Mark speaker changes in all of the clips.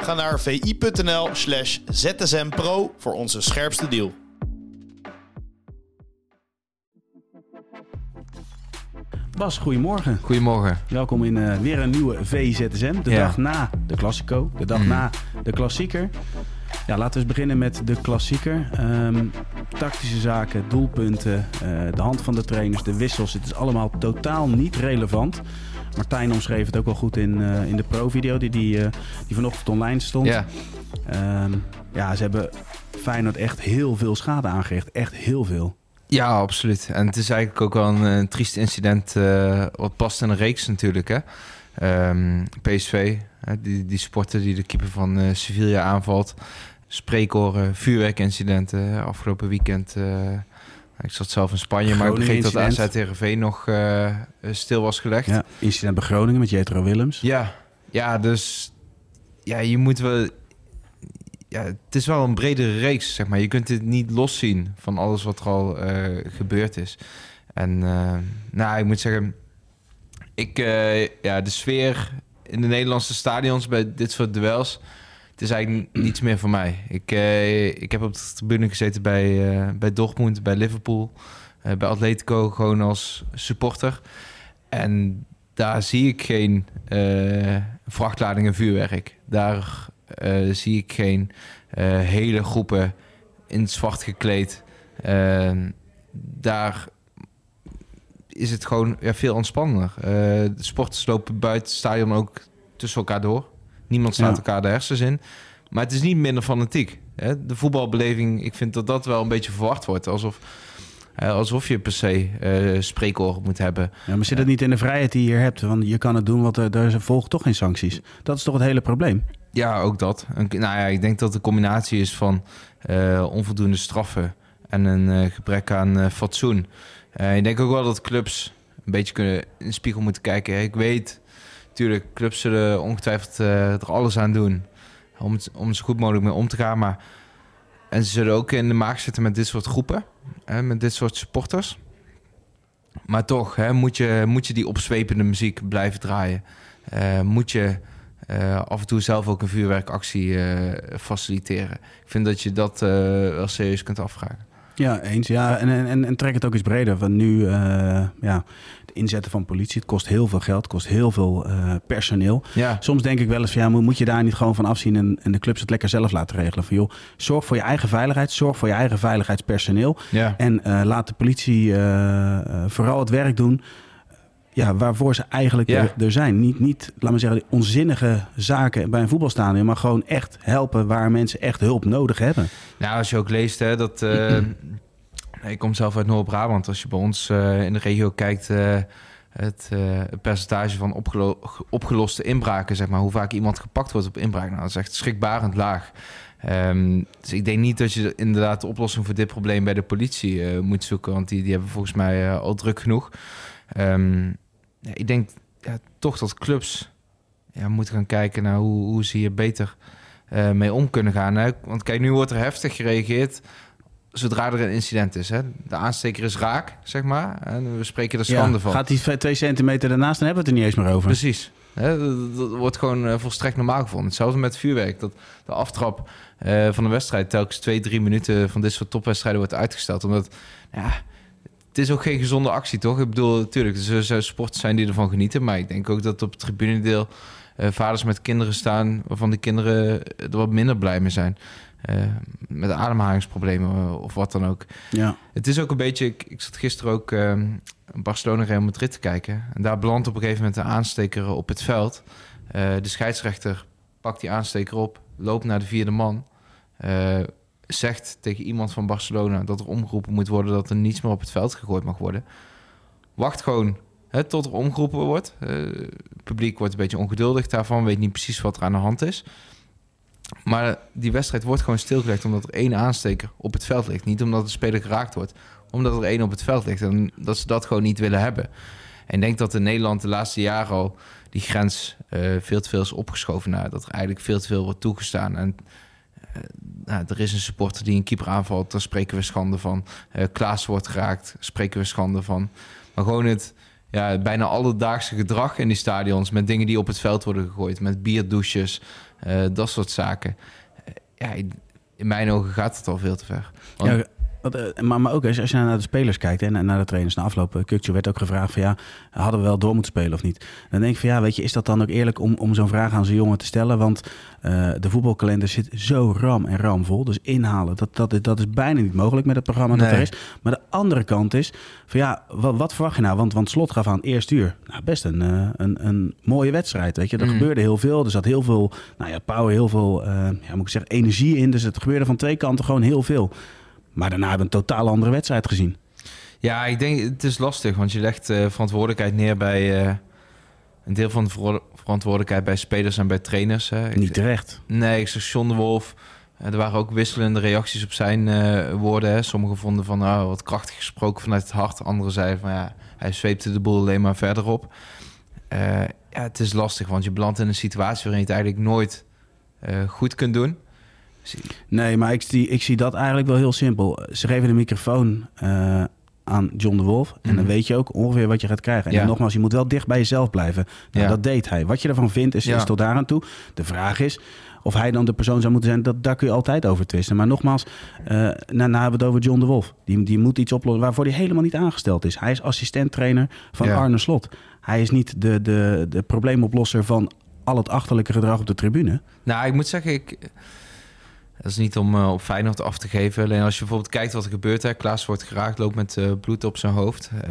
Speaker 1: Ga naar vi.nl slash zsmpro voor onze scherpste deal.
Speaker 2: Bas, goedemorgen.
Speaker 3: Goedemorgen.
Speaker 2: Welkom in eh, weer een nieuwe VZSM. De
Speaker 3: Ja.
Speaker 2: dag na de Classico. De dag
Speaker 3: Mm.
Speaker 2: na de klassieker. Ja, laten we eens beginnen met de klassieker. Ehm, tactische zaken, doelpunten, eh, de hand van de trainers, de wissels. Het is allemaal totaal niet relevant. Martijn omschreef het ook wel goed in, eh, in de pro-video die, die, eh, die vanochtend online stond.
Speaker 3: Ja,
Speaker 2: Ehm, ja, ze hebben Feyenoord echt heel veel schade aangericht. Echt heel veel.
Speaker 3: ja, absoluut. En het is eigenlijk ook wel een, triest incident. eh, wat past in een reeks natuurlijk. Hè? Ehm, PSV, hè, die, die sporter die de keeper van eh, Sevilla aanvalt. Spreekoren, vuurwerkincidenten. Afgelopen weekend. Eh, ik zat zelf in Spanje, maar ik begreep dat AZ. Heerenveen nog eh, stil was gelegd.
Speaker 2: Ja, incident bij Groningen met Jetro Willems.
Speaker 3: Ja, ja, dus ja, je moet wel. Ja, het is wel een bredere reeks, zeg maar. Je kunt het niet loszien van alles wat er al eh, gebeurd is. En eh, nou, ik moet zeggen, ik, eh, ja, de sfeer in de Nederlandse stadions bij dit soort duels, het is eigenlijk niets meer voor mij. Ik, eh, ik heb op de tribune gezeten bij, eh, bij Dortmund, bij Liverpool, eh, bij Atletico, gewoon als supporter. En daar zie ik geen eh, vrachtladingen vuurwerk. Daar zie ik geen hele groepen in zwart gekleed. Eh, daar is het gewoon ja, veel ontspannender. De sporters lopen buiten het stadion ook tussen elkaar door. Niemand slaat
Speaker 2: Ja.
Speaker 3: elkaar de hersens in. Maar het is niet minder fanatiek. Hè? De voetbalbeleving, ik vind dat dat wel een beetje verwacht wordt. Alsof, alsof je per se eh spreekoren moet hebben.
Speaker 2: Ja, maar zit het niet in de vrijheid die je hier hebt? Want je kan het doen, want er, er volgen toch geen sancties. Dat is toch het hele probleem?
Speaker 3: Ja, ook dat. Een, nou ja, ik denk dat de combinatie is van eh, onvoldoende straffen en een eh, gebrek aan fatsoen. Ik denk ook wel dat clubs een beetje kunnen in de spiegel moeten kijken. Ik weet, natuurlijk, clubs zullen ongetwijfeld eh, er alles aan doen om, om zo goed mogelijk mee om te gaan. Maar, en ze zullen ook in de maag zitten met dit soort groepen, hè, met dit soort supporters. Maar toch, hè, moet, je, moet je die opzwepende muziek blijven draaien? Eh, moet je eh, af en toe zelf ook een vuurwerkactie faciliteren. Ik vind dat je dat wel serieus kunt afvragen.
Speaker 2: Ja, eens. Ja, en, en- en, trek het ook eens breder. Want nu, ja, het inzetten van politie, het kost heel veel geld, het kost heel veel eh, personeel.
Speaker 3: Ja,
Speaker 2: Soms denk ik wel eens van, ja, moet, je daar niet gewoon van afzien en, en de clubs het lekker zelf laten regelen? Van joh, zorg voor je eigen veiligheid, zorg voor je eigen veiligheidspersoneel.
Speaker 3: ja.
Speaker 2: En eh, laat de politie eh, vooral het werk doen ja, waarvoor ze eigenlijk
Speaker 3: Ja.
Speaker 2: er, er zijn. Niet, niet, laat maar zeggen, onzinnige zaken bij een voetbalstadion, maar gewoon echt helpen waar mensen echt hulp nodig hebben.
Speaker 3: Nou, als je ook leest hè, dat... ik kom zelf uit Noord-Brabant. Als je bij ons eh, in de regio kijkt... eh, het, eh, het percentage van opgelo- opgeloste inbraken, zeg maar... hoe vaak iemand gepakt wordt op inbraak... Nou, dat is echt schrikbarend laag. Ehm, dus ik denk niet dat je inderdaad de oplossing voor dit probleem... bij de politie moet zoeken. Want die, die hebben volgens mij al druk genoeg. Ehm, ja, ik denk ja, toch dat clubs ja, moeten gaan kijken... naar hoe, hoe ze hier beter mee om kunnen gaan. Hè? Want kijk, nu wordt er heftig gereageerd zodra er een incident is. Hè? De aansteker is raak, zeg maar. En we spreken er schande van.
Speaker 2: Gaat die twee centimeter daarnaast, dan hebben we het er niet eens meer over.
Speaker 3: Precies. Hè? Dat, dat wordt gewoon eh, volstrekt normaal gevonden. Hetzelfde met vuurwerk. Dat de aftrap eh, van een wedstrijd telkens twee, drie minuten van dit soort topwedstrijden wordt uitgesteld. Omdat, ja, het is ook geen gezonde actie, toch? Ik bedoel, natuurlijk, er zullen- zullen sporters zijn die ervan genieten. Maar ik denk ook dat op het tribunedeel eh, vaders met kinderen staan... waarvan de kinderen er wat minder blij mee zijn. Eh, met ademhalingsproblemen eh, of wat dan ook.
Speaker 2: Ja.
Speaker 3: Het is ook een beetje... Ik, ik zat gisteren ook ehm Barcelona Real Madrid te kijken. En daar belandt op een gegeven moment een aansteker op het veld. Eh, de scheidsrechter pakt die aansteker op, loopt naar de vierde man. zegt tegen iemand van Barcelona dat er omgeroepen moet worden... dat er niets meer op het veld gegooid mag worden. Wacht gewoon hè, tot er omgeroepen wordt. Het publiek wordt een beetje ongeduldig daarvan, weet niet precies wat er aan de hand is. Maar die wedstrijd wordt gewoon stilgelegd omdat er één aansteker op het veld ligt. Niet omdat de speler geraakt wordt, omdat er één op het veld ligt. En dat ze dat gewoon niet willen hebben. En ik denk dat in Nederland de laatste jaren al die grens eh, veel te veel is opgeschoven naar dat er eigenlijk veel te veel wordt toegestaan. En uh, nou, er is een supporter die een keeper aanvalt, daar spreken we schande van. Uh, Klaas wordt geraakt, spreken we schande van. Maar gewoon het ja, bijna alledaagse gedrag in die stadions met dingen die op het veld worden gegooid, met bierdouches, dat soort zaken. ja, in mijn ogen gaat het al veel te ver.
Speaker 2: Eh, maar, maar ook als je naar de spelers kijkt en naar de trainers na afloop. Eh, Kukje werd ook gevraagd van ja, hadden we wel door moeten spelen of niet? Dan denk ik van ja, weet je, is dat dan ook eerlijk om, om zo'n vraag aan zo'n jongen te stellen? Want uh, de voetbalkalender zit zo ram en ram vol. Dus inhalen, dat, dat, dat is bijna niet mogelijk met het programma dat er is. Maar de andere kant is van ja, wat, wat verwacht je nou? Want, want Slot gaf aan eerst uur. Nou, best een, een, een mooie wedstrijd, weet je. Er mm. gebeurde heel veel. Er zat heel veel, nou ja, power, heel veel, uh, ja, moet ik zeggen, energie in. Dus het gebeurde van twee kanten gewoon heel veel. Maar daarna hebben we een totaal andere wedstrijd gezien.
Speaker 3: Ja, ik denk het is lastig, want je legt uh, verantwoordelijkheid neer bij uh, een deel van de verantwoordelijkheid bij spelers en bij trainers. Hè.
Speaker 2: Niet terecht.
Speaker 3: Nee, ik zeg John de Wolf. Uh, er waren ook wisselende reacties op zijn woorden. Hè. Sommigen vonden van nou, wat krachtig gesproken vanuit het hart. Anderen zeiden van ja, hij zweepte de boel alleen maar verder op. ja, het is lastig, want je belandt in een situatie waarin je het eigenlijk nooit goed kunt doen.
Speaker 2: Nee, maar ik zie, ik zie dat eigenlijk wel heel simpel. Ze geven de microfoon uh, aan John de Wolf. En dan mhm. weet je ook ongeveer wat je gaat krijgen. En ja. nogmaals, je moet wel dicht bij jezelf blijven. Nou, ja. Dat deed hij. Wat je ervan vindt, is, ja. is tot daar aan toe. De vraag is of hij dan de persoon zou moeten zijn, dat, daar kun je altijd over twisten. Maar nogmaals, uh, nou, nou hebben we het over John de Wolf. Die, die moet iets oplossen waarvoor hij helemaal niet aangesteld is. Hij is assistent-trainer van Arne Slot. Hij is niet de, de, de probleemoplosser van al het achterlijke gedrag op de tribune.
Speaker 3: Nou, ik moet zeggen, ik dat is niet om uh, op Feyenoord af te geven. Alleen als je bijvoorbeeld kijkt wat er gebeurt. Hè. Klaas wordt geraakt, loopt met uh, bloed op zijn hoofd. Uh,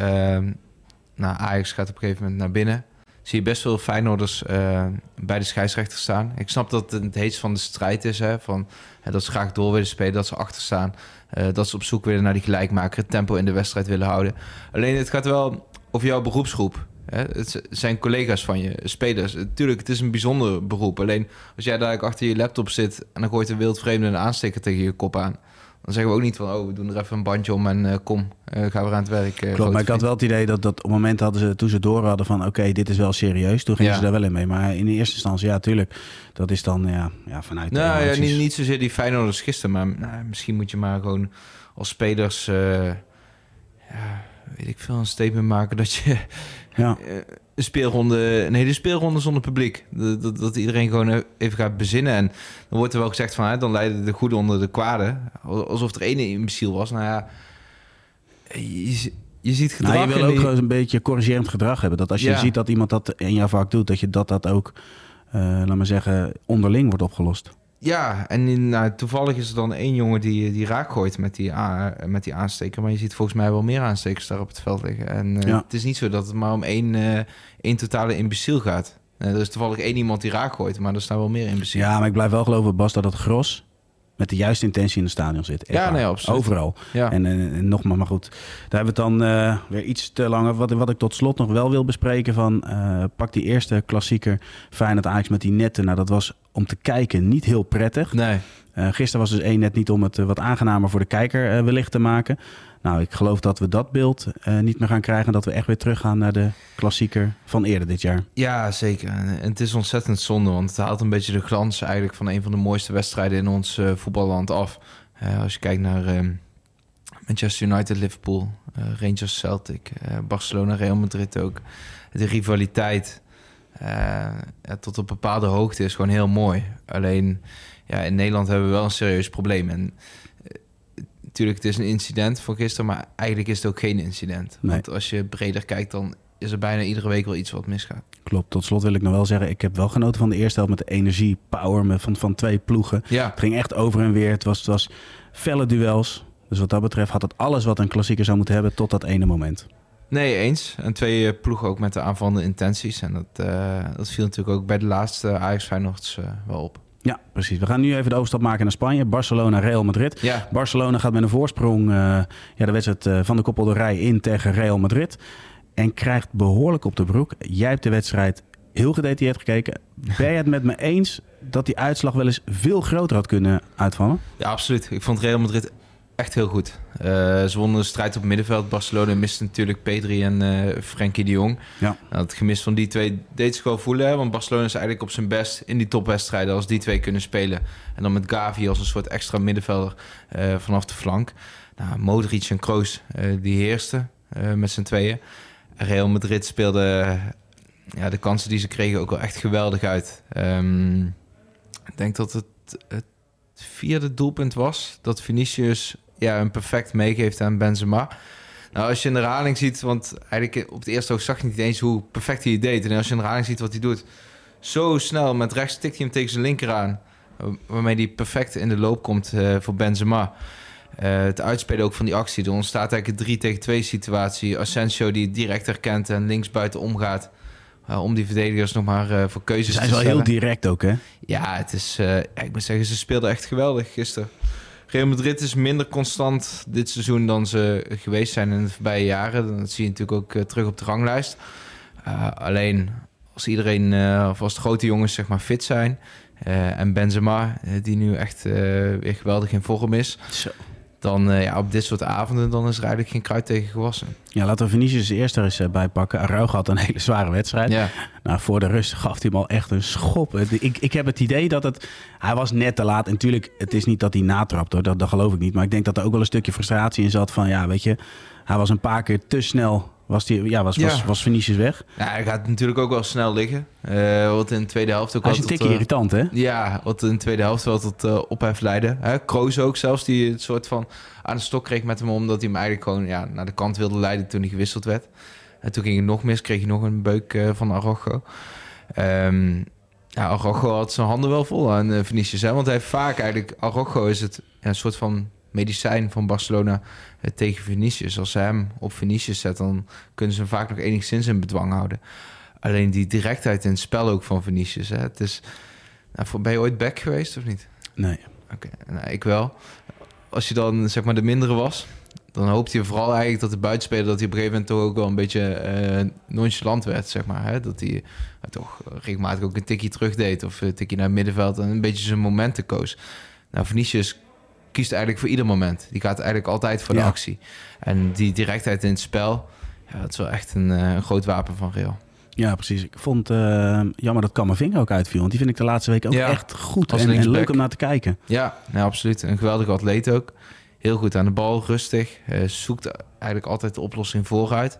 Speaker 3: nou, Ajax gaat op een gegeven moment naar binnen. Zie je best veel Feyenoorders uh, bij de scheidsrechter staan. Ik snap dat het het heetst van de strijd is. Hè, van, dat ze graag door willen spelen, dat ze achter staan. dat ze op zoek willen naar die gelijkmaker. Het tempo in de wedstrijd willen houden. Alleen het gaat wel over jouw beroepsgroep. Het zijn collega's van je, spelers. Tuurlijk, het is een bijzonder beroep. Alleen als jij daar achter je laptop zit en dan gooit een wildvreemde een aansteker tegen je kop aan. Dan zeggen we ook niet van, oh, we doen er even een bandje om en uh, kom, uh, gaan we aan het werk.
Speaker 2: Uh, Klopt, maar ik had wel het idee dat, dat op het moment hadden ze, toen ze door hadden van, oké, dit is wel serieus. Toen gingen ze daar wel in mee. Maar in de eerste instantie, ja, tuurlijk, dat is dan ja, ja vanuit
Speaker 3: Nou ja, niet, niet zozeer die Feyenoorders gisteren, maar nou, misschien moet je maar gewoon als spelers, ja, weet ik veel, een statement maken dat je ja. Eh, een speelronde, een hele speelronde zonder publiek. Dat, dat, dat, iedereen gewoon even gaat bezinnen. En dan wordt er wel gezegd van, hè, dan leiden de goede onder de kwade. Alsof er één imbeciel was. Nou ja, je, je ziet gedrag...
Speaker 2: Nou, je wil ook een beetje corrigerend gedrag hebben. Dat als je ziet dat iemand dat in jouw vak doet, dat je dat, dat ook, uh, laat maar zeggen, onderling wordt opgelost.
Speaker 3: Ja, en in, nou, toevallig is er dan één jongen die, die raak gooit met die, met die aansteker. Maar je ziet volgens mij wel meer aanstekers daar op het veld liggen. En uh, het is niet zo dat het maar om één, uh, één totale imbeciel gaat. Uh, er is toevallig één iemand die raak gooit, maar er staan wel meer imbecielen.
Speaker 2: Ja, maar ik blijf wel geloven, Bas, dat het gros met de juiste intentie in het stadion zit.
Speaker 3: ja, nee, absoluut.
Speaker 2: Overal. Ja. En, en, en, nogmaals, maar goed. Daar hebben we het dan uh, weer iets te langer. Wat, wat ik tot slot nog wel wil bespreken van... Uh, pak die eerste klassieker Feyenoord Ajax met die netten. Nou, dat was om te kijken niet heel prettig.
Speaker 3: Nee.
Speaker 2: Uh, gisteren was dus één net niet om het wat aangenamer voor de kijker wellicht te maken. Nou, ik geloof dat we dat beeld niet meer gaan krijgen. Dat we echt weer teruggaan naar de klassieker van eerder dit jaar.
Speaker 3: Ja, zeker. En het is ontzettend zonde, want het haalt een beetje de glans eigenlijk van een van de mooiste wedstrijden in ons voetballand af. Als je kijkt naar ehm, Manchester United, Liverpool, Rangers, Celtic, Barcelona, Real Madrid ook. De rivaliteit ja, tot op bepaalde hoogte is gewoon heel mooi. Alleen ja, in Nederland hebben we wel een serieus probleem. En natuurlijk, het is een incident van gisteren, maar eigenlijk is het ook geen incident. Want als je breder kijkt, dan is er bijna iedere week wel iets wat misgaat.
Speaker 2: Klopt. Tot slot wil ik nog wel zeggen, ik heb wel genoten van de eerste helft met de energie, power van, van twee ploegen.
Speaker 3: Ja.
Speaker 2: Het ging echt over en weer. Het was, het was felle duels. Dus wat dat betreft had het alles wat een klassieker zou moeten hebben tot dat ene moment.
Speaker 3: Nee, eens. En twee eh, ploegen ook met de aanvallende intenties. En dat, uh, dat viel natuurlijk ook bij de laatste Ajax Feyenoords uh, wel op.
Speaker 2: Ja, precies. We gaan nu even de overstap maken naar Spanje. Barcelona, Real Madrid.
Speaker 3: Ja.
Speaker 2: Barcelona gaat met een voorsprong uh, ja, de wedstrijd uh, van de koppelderij in tegen Real Madrid. En krijgt behoorlijk op de broek. Jij hebt de wedstrijd heel gedetailleerd gekeken. Ben je het met me eens dat die uitslag wel eens veel groter had kunnen uitvallen?
Speaker 3: Ja, absoluut. Ik vond Real Madrid echt heel goed. Uh, ze wonnen de strijd op het middenveld. Barcelona miste natuurlijk Pedri en uh, Frenkie de Jong.
Speaker 2: Ja.
Speaker 3: Nou, het gemis van die twee deed zich wel voelen. Hè? Want Barcelona is eigenlijk op zijn best in die topwedstrijden... als die twee kunnen spelen. En dan met Gavi als een soort extra middenvelder uh, vanaf de flank. Nou, Modric en Kroos, die heersten met z'n tweeën. Real Madrid speelde ja, de kansen die ze kregen ook wel echt geweldig uit. Um, ik denk dat het, het vierde doelpunt was... dat Vinicius ja, een perfect meegeeft aan Benzema. Nou, als je in de herhaling ziet, want eigenlijk op het eerste oog zag je niet eens hoe perfect hij het deed. En als je in de herhaling ziet wat hij doet, zo snel met rechts tikt hij hem tegen zijn linker aan, waarmee hij perfect in de loop komt uh, voor Benzema. Uh, het uitspelen ook van die actie. Er ontstaat eigenlijk een 3 tegen 2 situatie. Asensio die direct herkent en links buiten omgaat. Uh, om die verdedigers nog maar uh, voor keuzes te
Speaker 2: stellen. Hij is wel heel direct ook, hè?
Speaker 3: Ja, het is, ik moet zeggen, ze speelden echt geweldig gisteren. Real Madrid is minder constant dit seizoen dan ze geweest zijn in de voorbije jaren. Dat zie je natuurlijk ook terug op de ranglijst. alleen als iedereen, of als de grote jongens zeg maar fit zijn... en Benzema, die nu echt weer geweldig in vorm is...
Speaker 2: Zo
Speaker 3: dan uh, ja, op dit soort avonden dan is er eigenlijk geen kruid tegen gewassen.
Speaker 2: Ja, laten we Vinicius eerst er eens uh, bij pakken. Araujo had een hele zware wedstrijd.
Speaker 3: Ja.
Speaker 2: Nou, voor de rust gaf hij hem al echt een schop. Ik, ik heb het idee dat het... Hij was net te laat. En natuurlijk, het is niet dat hij natrapt hoor. Dat, dat geloof ik niet. Maar ik denk dat er ook wel een stukje frustratie in zat van... Ja, weet je, hij was een paar keer te snel was, die, ja, was, ja. was, was Vinicius weg?
Speaker 3: Ja, hij gaat natuurlijk ook wel snel liggen. Uh, wat in de tweede helft ook
Speaker 2: Hij is een tikje uh, irritant, hè?
Speaker 3: Ja, wat in de tweede helft wel tot uh, ophef leidde. Hè? Kroos ook zelfs, die het soort van aan de stok kreeg met hem... omdat hij hem eigenlijk gewoon ja, naar de kant wilde leiden toen hij gewisseld werd. En toen ging het nog mis, kreeg hij nog een beuk van Arrojo. Um, ja, Arrojo had zijn handen wel vol aan Vinicius. Hè? Want hij heeft vaak eigenlijk... Arrojo is het ja, een soort van medicijn van Barcelona uh, tegen Vinicius. Als ze hem op Vinicius zetten, dan kunnen ze hem vaak nog enigszins in bedwang houden. Alleen die directheid in het spel ook van Vinicius. Hè. Het is, nou, ben je ooit back geweest of niet?
Speaker 2: Nee.
Speaker 3: Oké, okay, nou, ik wel. Als je dan zeg maar de mindere was, dan hoopte je vooral eigenlijk dat de buitenspeler... dat hij op een gegeven moment toch ook wel een beetje uh, nonchalant werd, zeg maar. Hè? Dat hij uh, toch regelmatig ook een tikje terug deed... of een tikje naar het middenveld en een beetje zijn momenten koos. Nou, Vinicius kiest eigenlijk voor ieder moment. Die gaat eigenlijk altijd voor de
Speaker 2: Ja.
Speaker 3: actie. En die directheid in het spel, ja, dat is wel echt een, eh, een groot wapen van Real.
Speaker 2: Ja, precies. Ik vond eh, jammer dat Camavinga ook uitviel. Want die vind ik de laatste week ook
Speaker 3: Ja,
Speaker 2: echt goed. En, leuk om naar te kijken.
Speaker 3: Ja, nou, absoluut. Een geweldige atleet ook. Heel goed aan de bal, rustig. Eh, zoekt eigenlijk altijd de oplossing vooruit.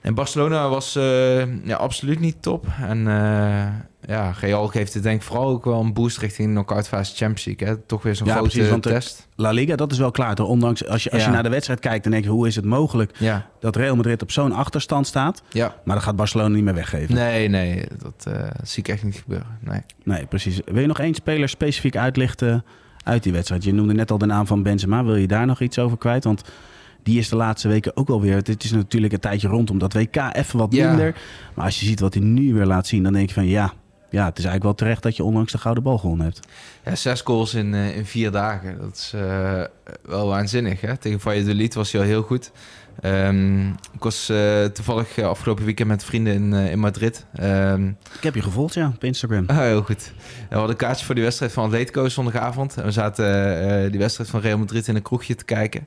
Speaker 3: En Barcelona was eh, ja, absoluut niet top. En eh, ja, Real geeft het denk ik vooral ook wel een boost richting knock-out fase Champions League. Hè? Toch weer zo'n
Speaker 2: Ja,
Speaker 3: grote
Speaker 2: precies, want
Speaker 3: test.
Speaker 2: La Liga, dat is wel klaar. Toch? Ondanks, als je, als je naar de wedstrijd kijkt, dan denk je... hoe is het mogelijk
Speaker 3: Ja,
Speaker 2: dat Real Madrid op zo'n achterstand staat?
Speaker 3: ja.
Speaker 2: Maar dat gaat Barcelona niet meer weggeven.
Speaker 3: Nee, nee, dat eh, zie ik echt niet gebeuren. Nee.
Speaker 2: Nee, precies. Wil je nog één speler specifiek uitlichten uit die wedstrijd? Je noemde net al de naam van Benzema. Wil je daar nog iets over kwijt? Want die is de laatste weken ook alweer... Het is natuurlijk een tijdje rondom dat WK even wat
Speaker 3: Ja.
Speaker 2: minder. Maar als je ziet wat hij nu weer laat zien... dan denk je van ja, ja, het is eigenlijk wel terecht... dat je onlangs de gouden bal gewonnen hebt.
Speaker 3: Ja, zes goals in, eh, in vier dagen. Dat is eh, wel waanzinnig. Hè? Tegen Valladolid was hij al heel goed. Ehm, ik was eh, toevallig afgelopen weekend met vrienden in, in Madrid. Ehm,
Speaker 2: Ik heb je gevolgd, ja, op Instagram.
Speaker 3: ah, heel goed. We hadden een kaartje voor die wedstrijd van Atletico zondagavond. En we zaten eh, die wedstrijd van Real Madrid in een kroegje te kijken.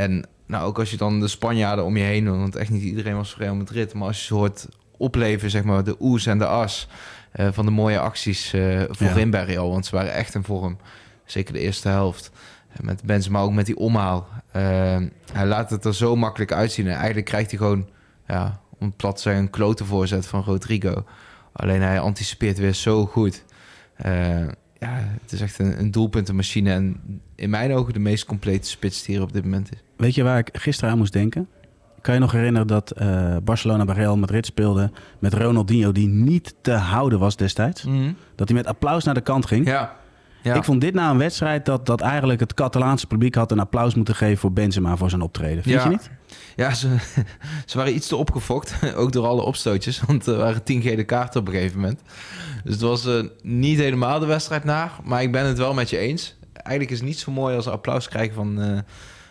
Speaker 3: En nou, ook als je dan de Spanjaarden om je heen... want echt niet iedereen was voor Real Madrid... maar als je ze hoort opleven, zeg maar, de oes en de as... eh, van de mooie acties eh voorin bij Real. Want ze waren echt in vorm. Zeker de eerste helft. En met Benzema ook met die omhaal. Eh, hij laat het er zo makkelijk uitzien. En eigenlijk krijgt hij gewoon, ja, om het plat te zeggen, een klote voorzet van Rodrigo. Alleen hij anticipeert weer zo goed. Eh, ja, het is echt een, een doelpuntenmachine. En in mijn ogen de meest complete spits die er op dit moment is.
Speaker 2: Weet je waar ik gisteren aan moest denken? Kan je nog herinneren dat eh, Barcelona bij Real Madrid speelde... met Ronaldinho, die niet te houden was destijds? Dat hij met applaus naar de kant ging.
Speaker 3: Ja. ja.
Speaker 2: Ik vond dit na een wedstrijd dat, dat eigenlijk het Catalaanse publiek had een applaus moeten geven voor Benzema voor zijn optreden. Vind
Speaker 3: Ja.
Speaker 2: je niet?
Speaker 3: Ja, ze, ze waren iets te opgefokt. Ook door alle opstootjes. Want er waren tien gele kaarten op een gegeven moment. Dus het was eh, niet helemaal de wedstrijd naar. Maar ik ben het wel met je eens. Eigenlijk is het niet zo mooi als applaus krijgen van, eh,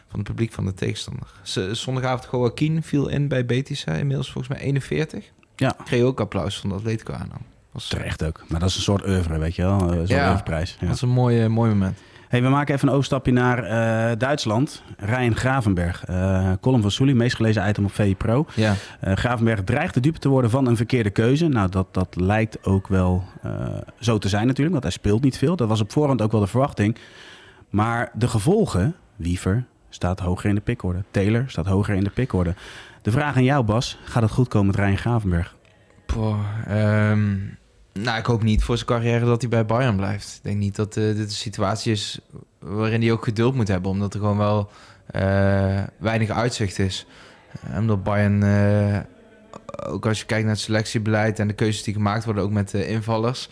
Speaker 3: van het publiek van de tegenstander. Zondagavond Joaquin viel in bij Betis. Inmiddels volgens mij 41.
Speaker 2: Ja,
Speaker 3: Kreeg ook applaus van de Atletico aan. Was,
Speaker 2: terecht ook. Maar dat is een soort oeuvre, weet je wel. eh, Zo'n
Speaker 3: Ja.
Speaker 2: Ja.
Speaker 3: Dat is een mooi, eh, mooi moment.
Speaker 2: Hey, we maken even een overstapje naar eh, Duitsland. Ryan Gravenberg. eh column van Soelie, meest gelezen item op VI Pro.
Speaker 3: Ja.
Speaker 2: Eh, Gravenberg dreigt de dupe te worden van een verkeerde keuze. Nou, dat, dat lijkt ook wel eh, zo te zijn natuurlijk, want hij speelt niet veel. Dat was op voorhand ook wel de verwachting. Maar de gevolgen, Wiever staat hoger in de pikorde. Taylor staat hoger in de pikorde. De vraag aan jou, Bas. Gaat het goed komen met Ryan Gravenberg?
Speaker 3: Poh, ehm, nou, ik hoop niet voor zijn carrière dat hij bij Bayern blijft. Ik denk niet dat eh, dit een situatie is waarin hij ook geduld moet hebben. Omdat er gewoon wel eh, weinig uitzicht is. Eh, omdat Bayern, ook als je kijkt naar het selectiebeleid en de keuzes die gemaakt worden, ook met de invallers.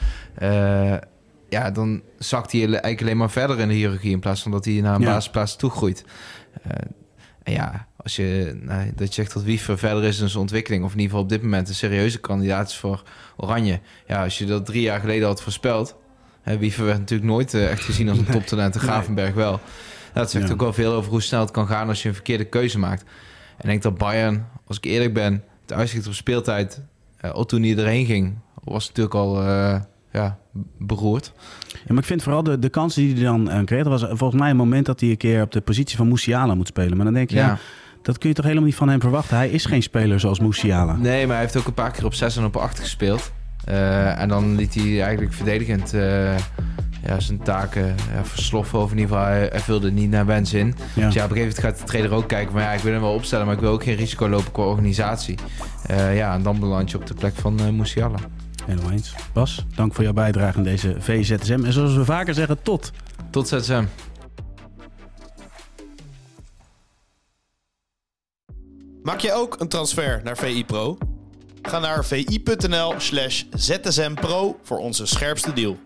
Speaker 3: Ja, dan zakt hij eigenlijk alleen maar verder in de hiërarchie in plaats van dat hij naar een
Speaker 2: Ja.
Speaker 3: basisplaats toegroeit. Eh en ja, als je, nou, dat je zegt dat Wiever verder is in zijn ontwikkeling, of in ieder geval op dit moment een serieuze kandidaat is voor Oranje. Ja, als je dat drie jaar geleden had voorspeld, hè, Wiever werd natuurlijk nooit eh, echt gezien als een toptalent, en
Speaker 2: Nee.
Speaker 3: Gravenberg wel. Dat zegt
Speaker 2: Ja.
Speaker 3: ook wel veel over hoe snel het kan gaan als je een verkeerde keuze maakt. En ik denk dat Bayern, als ik eerlijk ben, het uitzicht op speeltijd, eh, al toen hij erheen ging, was natuurlijk al ja, beroerd.
Speaker 2: Ja, maar ik vind vooral de, de kansen die hij dan eh, kreeg. Dat was volgens mij een moment dat hij een keer op de positie van Musiala moet spelen. Maar dan denk je, ja. dat kun je toch helemaal niet van hem verwachten. Hij is geen speler zoals Musiala.
Speaker 3: Nee, maar hij heeft ook een paar keer op 6 en op 8 gespeeld. Eh, en dan liet hij eigenlijk verdedigend eh, ja, zijn taken ja, versloffen. Of in ieder geval, hij, hij vulde niet naar wens in.
Speaker 2: Ja.
Speaker 3: Dus ja, op een gegeven moment gaat de trainer ook kijken van... ja, ik wil hem wel opstellen, maar ik wil ook geen risico lopen qua organisatie. Ja, en dan beland je op de plek van Musiala.
Speaker 2: Helemaal eens. Bas, dank voor jouw bijdrage aan deze VZSM. En zoals we vaker zeggen, tot
Speaker 3: Tot ZSM.
Speaker 1: Maak jij ook een transfer naar VI Pro? Ga naar vi.nl slash zsmpro voor onze scherpste deal.